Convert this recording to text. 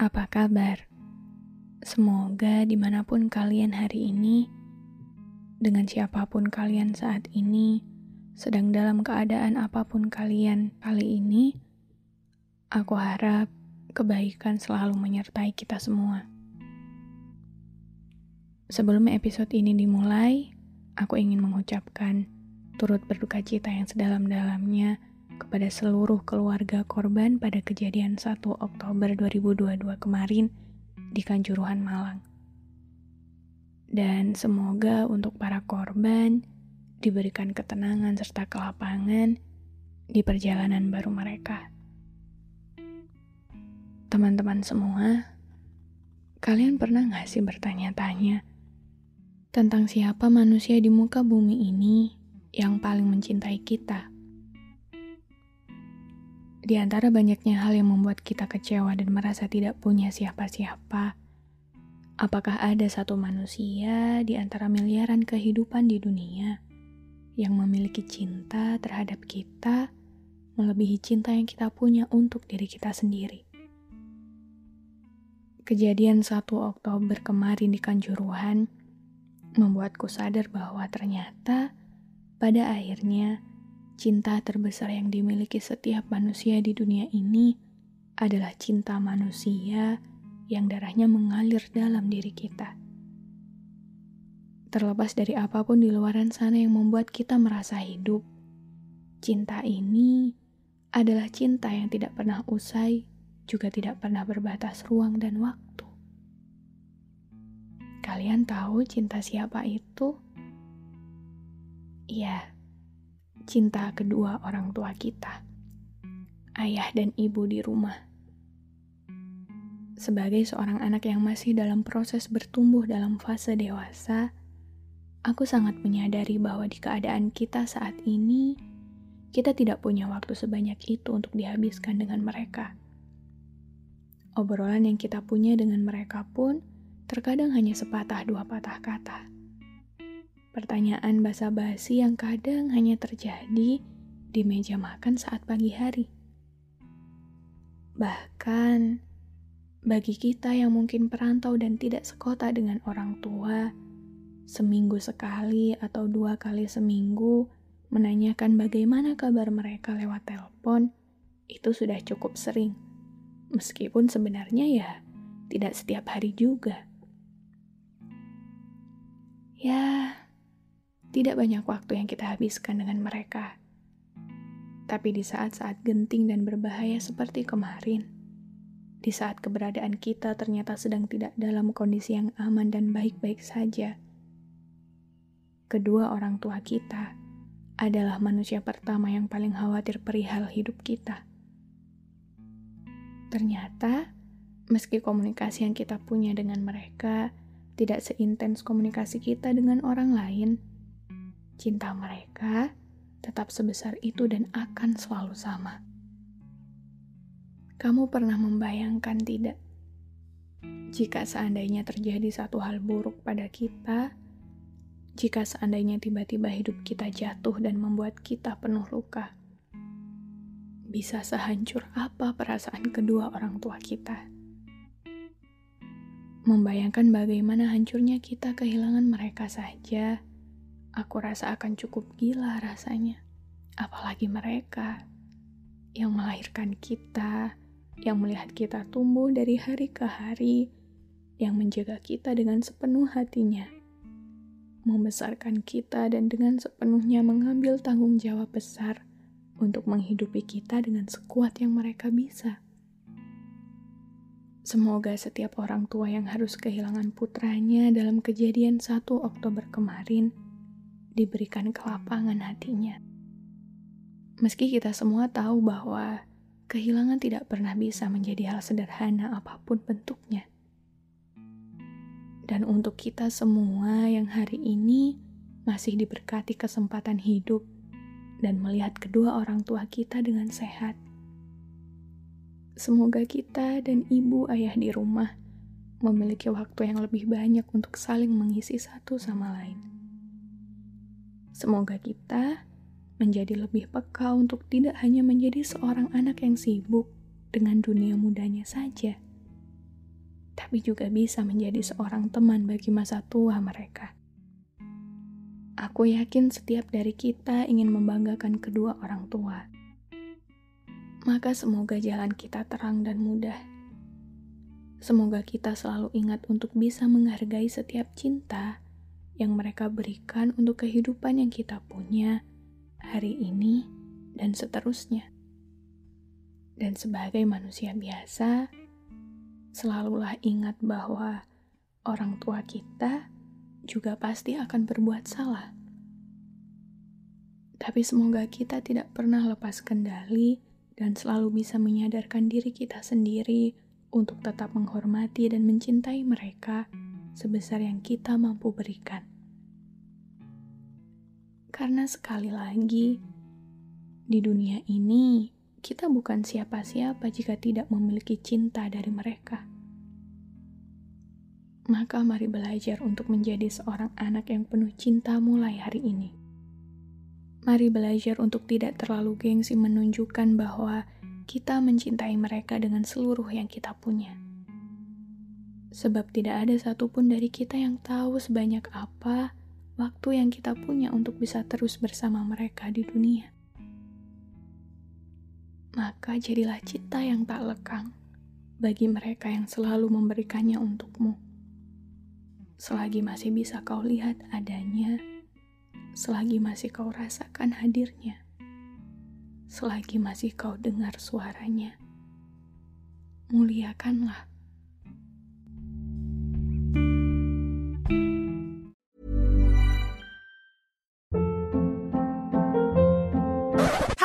apa kabar? Semoga di mana pun kalian hari ini, dengan siapa pun kalian saat ini, sedang dalam keadaan apa pun kalian kali ini, aku harap kebaikan selalu menyertai kita semua. Sebelum episode ini dimulai, aku ingin mengucapkan turut berduka cita yang sedalam-dalamnya kepada seluruh keluarga korban pada kejadian 1 Oktober 2022 kemarin di Kanjuruhan Malang. Dan semoga untuk para korban diberikan ketenangan serta kelapangan di perjalanan baru mereka. Teman-teman semua, kalian pernah gak sih bertanya-tanya tentang siapa manusia di muka bumi ini yang paling mencintai kita? Di antara banyaknya hal yang membuat kita kecewa dan merasa tidak punya siapa-siapa, apakah ada satu manusia di antara miliaran kehidupan di dunia yang memiliki cinta terhadap kita melebihi cinta yang kita punya untuk diri kita sendiri? Kejadian 1 Oktober kemarin di Kanjuruhan membuatku sadar bahwa ternyata pada akhirnya Cinta terbesar yang dimiliki setiap manusia di dunia ini adalah cinta manusia yang darahnya mengalir dalam diri kita. Terlepas dari apa pun di luaran sana yang membuat kita merasa hidup, cinta ini adalah cinta yang tidak pernah usai, juga tidak pernah berbatas ruang dan waktu. Kalian tahu cinta siapa itu? Iya, cinta kedua orang tua kita, ayah dan ibu di rumah. Sebagai seorang anak yang masih dalam proses bertumbuh dalam fase dewasa, aku sangat menyadari bahwa di keadaan kita saat ini, kita tidak punya waktu sebanyak itu untuk dihabiskan dengan mereka. Obrolan yang kita punya dengan mereka pun terkadang hanya sepatah dua patah kata Pertanyaan basa-basi yang kadang hanya terjadi di meja makan saat pagi hari. Bahkan bagi kita yang mungkin perantau dan tidak sekota dengan orang tua, seminggu sekali atau dua kali seminggu menanyakan bagaimana kabar mereka lewat telepon, itu sudah cukup sering. Meskipun sebenarnya ya tidak setiap hari juga. Ya, tidak banyak waktu yang kita habiskan dengan mereka. Tapi di saat-saat genting dan berbahaya seperti kemarin, di saat keberadaan kita ternyata sedang tidak dalam kondisi yang aman dan baik-baik saja, kedua orang tua kita adalah manusia pertama yang paling khawatir perihal hidup kita. Ternyata, meski komunikasi yang kita punya dengan mereka tidak seintens komunikasi kita dengan orang lain, cinta mereka tetap sebesar itu dan akan selalu sama. Kamu pernah membayangkan tidak? Jika seandainya terjadi satu hal buruk pada kita, jika seandainya tiba-tiba hidup kita jatuh dan membuat kita penuh luka, bisa sehancur apa perasaan kedua orang tua kita? Membayangkan bagaimana hancurnya kita kehilangan mereka saja aku rasa akan cukup gila rasanya. Apalagi mereka. yang melahirkan kita, yang melihat kita tumbuh dari hari ke hari, yang menjaga kita dengan sepenuh hatinya, membesarkan kita dan dengan sepenuhnya mengambil tanggung jawab besar untuk menghidupi kita dengan sekuat yang mereka bisa. Semoga setiap orang tua yang harus kehilangan putranya dalam kejadian 1 Oktober kemarin diberikan kelapangan hatinya. Meski kita semua tahu bahwa kehilangan tidak pernah bisa menjadi hal sederhana apa pun bentuknya. Dan untuk kita semua yang hari ini masih diberkati kesempatan hidup dan melihat kedua orang tua kita dengan sehat, Semoga kita dan ibu ayah di rumah memiliki waktu yang lebih banyak untuk saling mengisi satu sama lain. Semoga kita menjadi lebih peka untuk tidak hanya menjadi seorang anak yang sibuk dengan dunia mudanya saja, tapi juga bisa menjadi seorang teman bagi masa tua mereka. Aku yakin setiap dari kita ingin membanggakan kedua orang tua maka semoga jalan kita terang dan mudah. Semoga kita selalu ingat untuk bisa menghargai setiap cinta yang mereka berikan untuk kehidupan yang kita punya hari ini dan seterusnya. Dan sebagai manusia biasa, selalulah ingat bahwa orang tua kita juga pasti akan berbuat salah. Tapi semoga kita tidak pernah lepas kendali dan selalu bisa menyadarkan diri kita sendiri untuk tetap menghormati dan mencintai mereka sebesar yang kita mampu berikan. Karena sekali lagi, di dunia ini kita bukan siapa-siapa jika tidak memiliki cinta dari mereka. Maka mari belajar untuk menjadi seorang anak yang penuh cinta mulai hari ini. Mari belajar untuk tidak terlalu gengsi menunjukkan bahwa kita mencintai mereka dengan seluruh yang kita punya. Sebab tidak ada satupun dari kita yang tahu sebanyak apa waktu yang kita punya untuk bisa terus bersama mereka di dunia. Maka jadilah cinta yang tak lekang bagi mereka yang selalu memberikannya untukmu. Selagi masih bisa kau lihat adanya, selagi masih kau rasakan hadirnya, selagi masih kau dengar suaranya, muliakanlah.